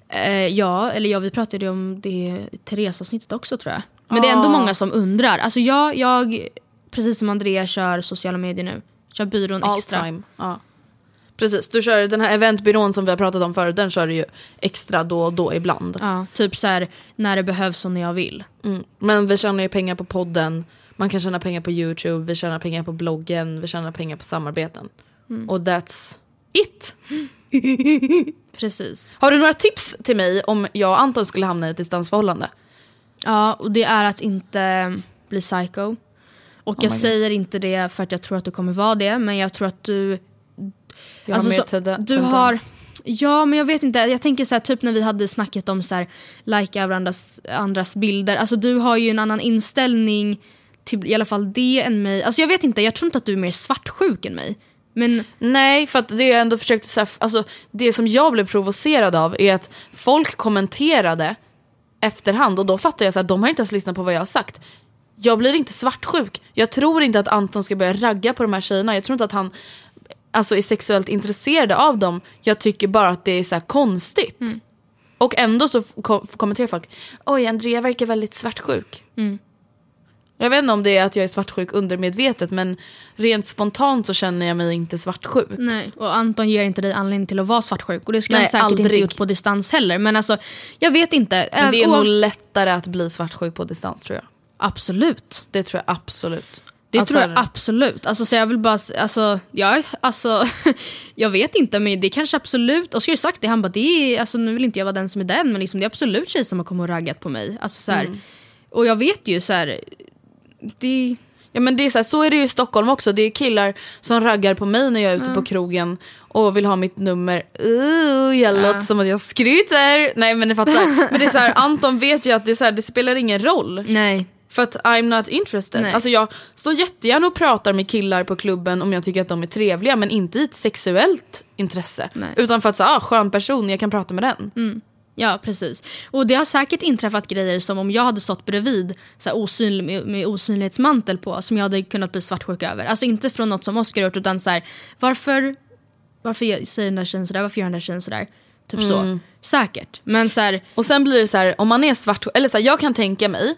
eh, ja, eller ja, vi pratade ju om det i Therese-avsnittet också tror jag. Men det är ändå Ah. många som undrar. Alltså jag, jag, precis som Andrea, kör sociala medier nu. Kör byrån All extra. time. Ja. Precis, du kör den här eventbyrån som vi har pratat om förut, den kör du ju extra då och då ibland. Ja, typ så här när det behövs och när jag vill. Mm. Men vi tjänar ju pengar på podden, man kan tjäna pengar på YouTube, vi tjänar pengar på bloggen, vi tjänar pengar på samarbeten. Mm. Och that's it. [LAUGHS] [LAUGHS] Precis. Har du några tips till mig om jag och Anton skulle hamna i ett distansförhållande? Ja, och det är att inte bli psycho. Och jag Oh God. säger inte det för att jag tror att du kommer vara det, men jag tror att du Jag Alltså, har mer så- tende- du tendens. har- Ja men jag vet inte, jag tänker så här, typ när vi hade snacket om så här, likea varandras andras bilder. Alltså du har ju en annan inställning till i alla fall det än mig. Alltså jag vet inte, jag tror inte att du är mer svartsjuk än mig. Men Nej, för att det jag ändå försökte så här, alltså det som jag blev provocerad av är att folk kommenterade efterhand och då fattar jag så att de har inte ens lyssnat på vad jag har sagt. Jag blir inte svartsjuk. Jag tror inte att Anton ska börja ragga på de här tjejerna. Jag tror inte att han alltså, är sexuellt intresserad av dem. Jag tycker bara att det är så konstigt. Och ändå så kom, kommenterar folk, oj Andrea verkar väldigt svartsjuk. Jag vet inte om det är att jag är svartsjuk undermedvetet men rent spontant så känner jag mig inte svartsjuk. nej, och Anton ger inte dig anledning till att vara svartsjuk. Och det skulle Nej, han säkert inte aldrig. gjort på distans heller. Men alltså, jag vet inte. Men det är Äh, nog lättare att bli svartsjuk på distans tror jag. Absolut. Det tror jag absolut. Det Alltså, tror jag absolut. Alltså, så jag vill bara, alltså, ja, alltså, [LAUGHS] jag vet inte men det kanske absolut, Oskar har sagt det, han bara det är, alltså, nu vill inte jag vara den som är den men liksom, det är absolut tjejer som har kommit och raggat på mig. Alltså, så Mm. Och jag vet ju så här, det, Ja men det är så, här, så är det ju i Stockholm också. Det är killar som raggar på mig när jag är ute på krogen och vill ha mitt nummer. Uh, jag låter som att jag skryter. Nej men ni fattar. Men det är så här, [LAUGHS] Anton vet ju att det, är så här, det spelar ingen roll. nej. För att I'm not interested. Nej. Alltså jag står jättegärna och pratar med killar på klubben om jag tycker att de är trevliga men inte i ett sexuellt intresse. Nej. Utan för att säga, ah, skön person, jag kan prata med den. Ja precis. Och det har säkert inträffat grejer som om jag hade stått bredvid så här, osynlig, med, med osynlighetsmantel på som jag hade kunnat bli svartsjuk över. Alltså inte från något som Oskar gjort utan så här, varför varför säger den där tjejen sådär, varför gör den där tjejen sådär? Typ Mm. så. Säkert. Men så här, Och sen blir det så här, om man är svart, eller så jag kan tänka mig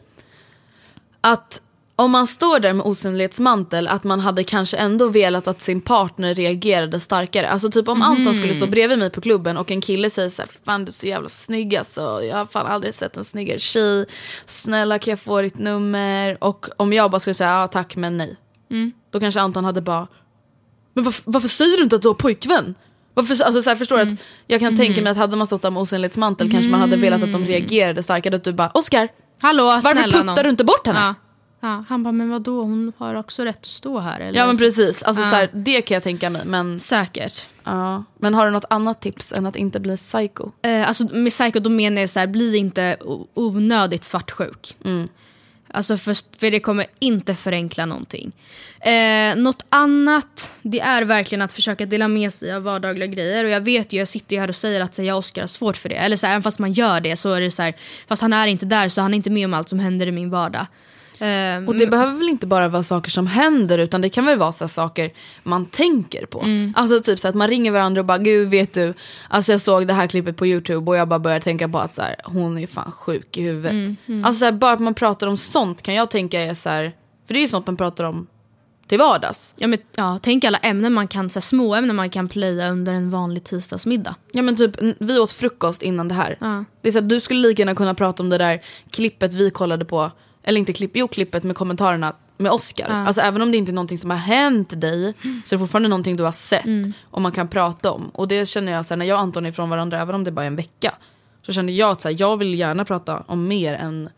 att om man står där med osynlighetsmantel att man hade kanske ändå velat att sin partner reagerade starkare. Alltså typ om Anton skulle stå bredvid mig på klubben och en kille säger så här, fan du är så jävla snygg alltså. Jag har fan aldrig sett en snyggare tjej. Snälla kan jag få ditt nummer? Och om jag bara skulle säga ja tack men nej. Då kanske Anton hade bara, men varför, varför säger du inte att du har pojkvän? Varför, alltså så här, förstår du att jag kan tänka mig att hade man stått där med osynlighetsmantel kanske man hade velat att de reagerade starkare. Att du bara, Oscar hallå varför snälla puttar någon. du inte bort henne? Ja. Ja, han bara, men vadå hon har också rätt att stå här. Eller? Ja men precis, alltså, Ja. så här, det kan jag tänka mig. Men, Säkert. ja. men har du något annat tips än att inte bli psycho? Eh, alltså med psycho då menar jag så här, bli inte onödigt svartsjuk. Alltså för, för det kommer inte förenkla någonting. Eh, något annat, det är verkligen att försöka dela med sig av vardagliga grejer. Och jag vet ju, jag sitter ju här och säger att så, jag och Oskar har svårt för det. Eller så här, även fast man gör det så är det så här, fast han är inte där så han är inte med om allt som händer i min vardag. Eh, Och det behöver väl inte bara vara saker som händer utan det kan väl vara så här saker man tänker på. Alltså typ så att man ringer varandra och bara gud vet du, alltså jag såg det här klippet på youtube och jag bara började tänka på att så här, hon är fan sjuk i huvudet. Alltså så här, bara att man pratar om sånt kan jag tänka är så här, för det är ju sånt man pratar om till vardags. ja, men, ja, tänk alla ämnen man kan, så här, små ämnen man kan plöja under en vanlig tisdagsmiddag. Ja men typ vi åt frukost innan det här. Ja. Det är så att du skulle lika gärna kunna prata om det där klippet vi kollade på, eller inte klipp, jo klippet med kommentarerna med Oscar. Alltså även om det inte är någonting som har hänt dig så är det fortfarande någonting du har sett och man kan prata om. Och det känner jag så här, när jag och Anton är ifrån varandra, även om det bara är en vecka, så känner jag att så här, jag vill gärna prata om mer än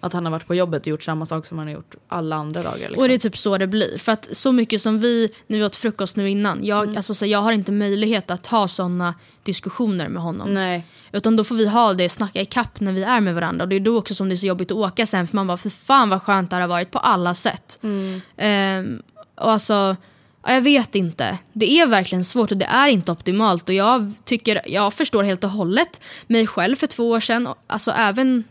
att han har varit på jobbet och gjort samma sak som han har gjort alla andra dagar. Liksom. Och det är typ så det blir. För att så mycket som vi, vi åt frukost nu innan, jag, Mm. alltså, så jag har inte möjlighet att ha såna diskussioner med honom. Nej. Utan då får vi ha det, snacka i kapp när vi är med varandra. Och det är då också som det är så jobbigt att åka sen för man bara, för fan vad skönt det här har varit på alla sätt. Mm. Ehm, och alltså, ja, jag vet inte. Det är verkligen svårt och det är inte optimalt. Och jag tycker, jag förstår helt och hållet mig själv för två år sedan. Alltså även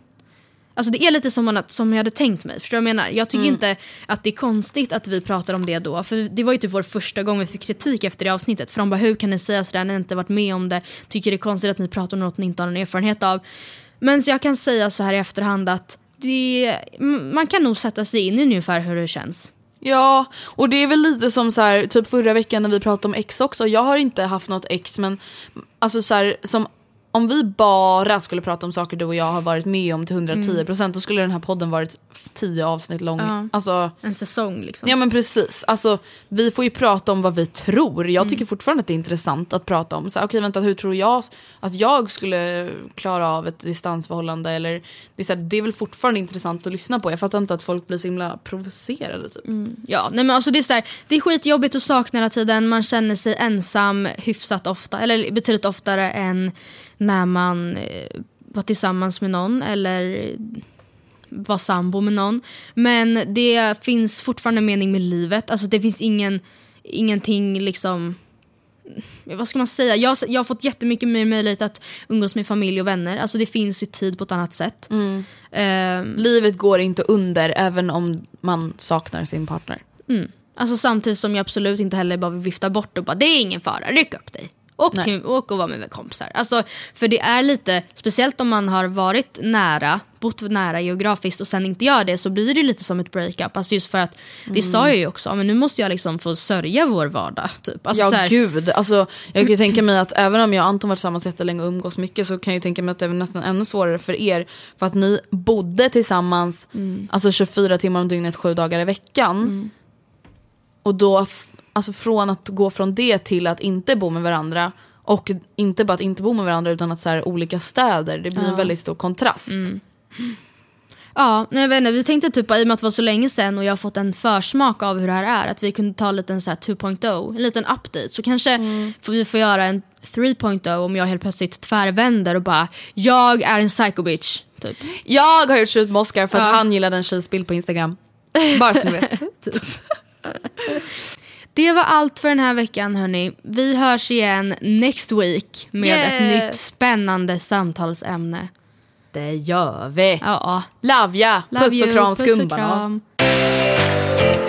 Alltså det är lite som, man, som jag hade tänkt mig. Förstår du vad jag menar? Jag tycker inte att det är konstigt att vi pratar om det då. För det var ju typ vår första gång vi fick kritik efter det avsnittet. För de bara, hur kan ni säga sådär ni inte varit med om det? Tycker det är konstigt att ni pratar om något ni inte har någon erfarenhet av. Men så jag kan säga så här i efterhand att det, man kan nog sätta sig in i ungefär hur det känns. Ja, och det är väl lite som så här, typ förra veckan när vi pratade om ex också. Jag har inte haft något ex men alltså så här, som om vi bara skulle prata om saker du och jag har varit med om till 110% då skulle den här podden varit 10 avsnitt lång. Ja. Alltså, En säsong liksom. ja men precis. Alltså, vi får ju prata om vad vi tror. Jag tycker fortfarande att det är intressant att prata om. Okej vänta, hur tror jag att jag skulle klara av ett distansförhållande? Eller, det, är så här, det är väl fortfarande intressant att lyssna på. Jag fattar inte att folk blir så himla provocerade. Typ. Ja, nej men alltså det, är så här, det är skitjobbigt att sakna hela tiden. Man känner sig ensam hyfsat ofta. Eller betydligt oftare än när man eh, var tillsammans med någon. Eller eh, var sambo med någon. Men det finns fortfarande mening med livet. Alltså det finns ingen, ingenting liksom vad ska man säga? Jag, har- jag har fått jättemycket mer möjlighet att umgås med familj och vänner. Alltså det finns ju tid på ett annat sätt. Ehm, Livet går inte under även om man saknar sin partner. Alltså samtidigt som jag absolut inte heller bara vill vifta bort och bara det är ingen fara, ryck upp dig. Åk, Nej. och var med kompisar. Alltså, för det är lite, speciellt om man har varit nära, bott nära geografiskt och sen inte gör det så blir det lite som ett breakup. Alltså just för att, det sa jag ju också, men nu måste jag liksom få sörja vår vardag. Typ. Alltså, Ja så här, gud, alltså, jag kan ju tänka mig att även om jag och Anton varit tillsammans jättelänge och umgås mycket så kan jag ju tänka mig att det är nästan ännu svårare för er. För att ni bodde tillsammans alltså 24 timmar om dygnet, sju dagar i veckan. Och då, alltså från att gå från det till att inte bo med varandra och inte bara att inte bo med varandra utan att så här, olika städer, det blir en väldigt stor kontrast. Ja, nej, jag vet inte, vi tänkte typ i och med att det var så länge sedan och jag har fått en försmak av hur det här är, att vi kunde ta en liten så här 2.0, en liten update. Så kanske får vi får göra en 3.0 om jag helt plötsligt tvärvänder och bara jag är en psycho bitch. Typ. Jag har gjort slut med Oscar för att Ja. han gillade en tjejs bild på Instagram. Bara så ni vet. [LAUGHS] [LAUGHS] Det var allt för den här veckan hörni. Vi hörs igen next week med ett Yes. nytt spännande samtalsämne. Det gör vi. Ja, Love ya! love Puss och kram puss och kram. Even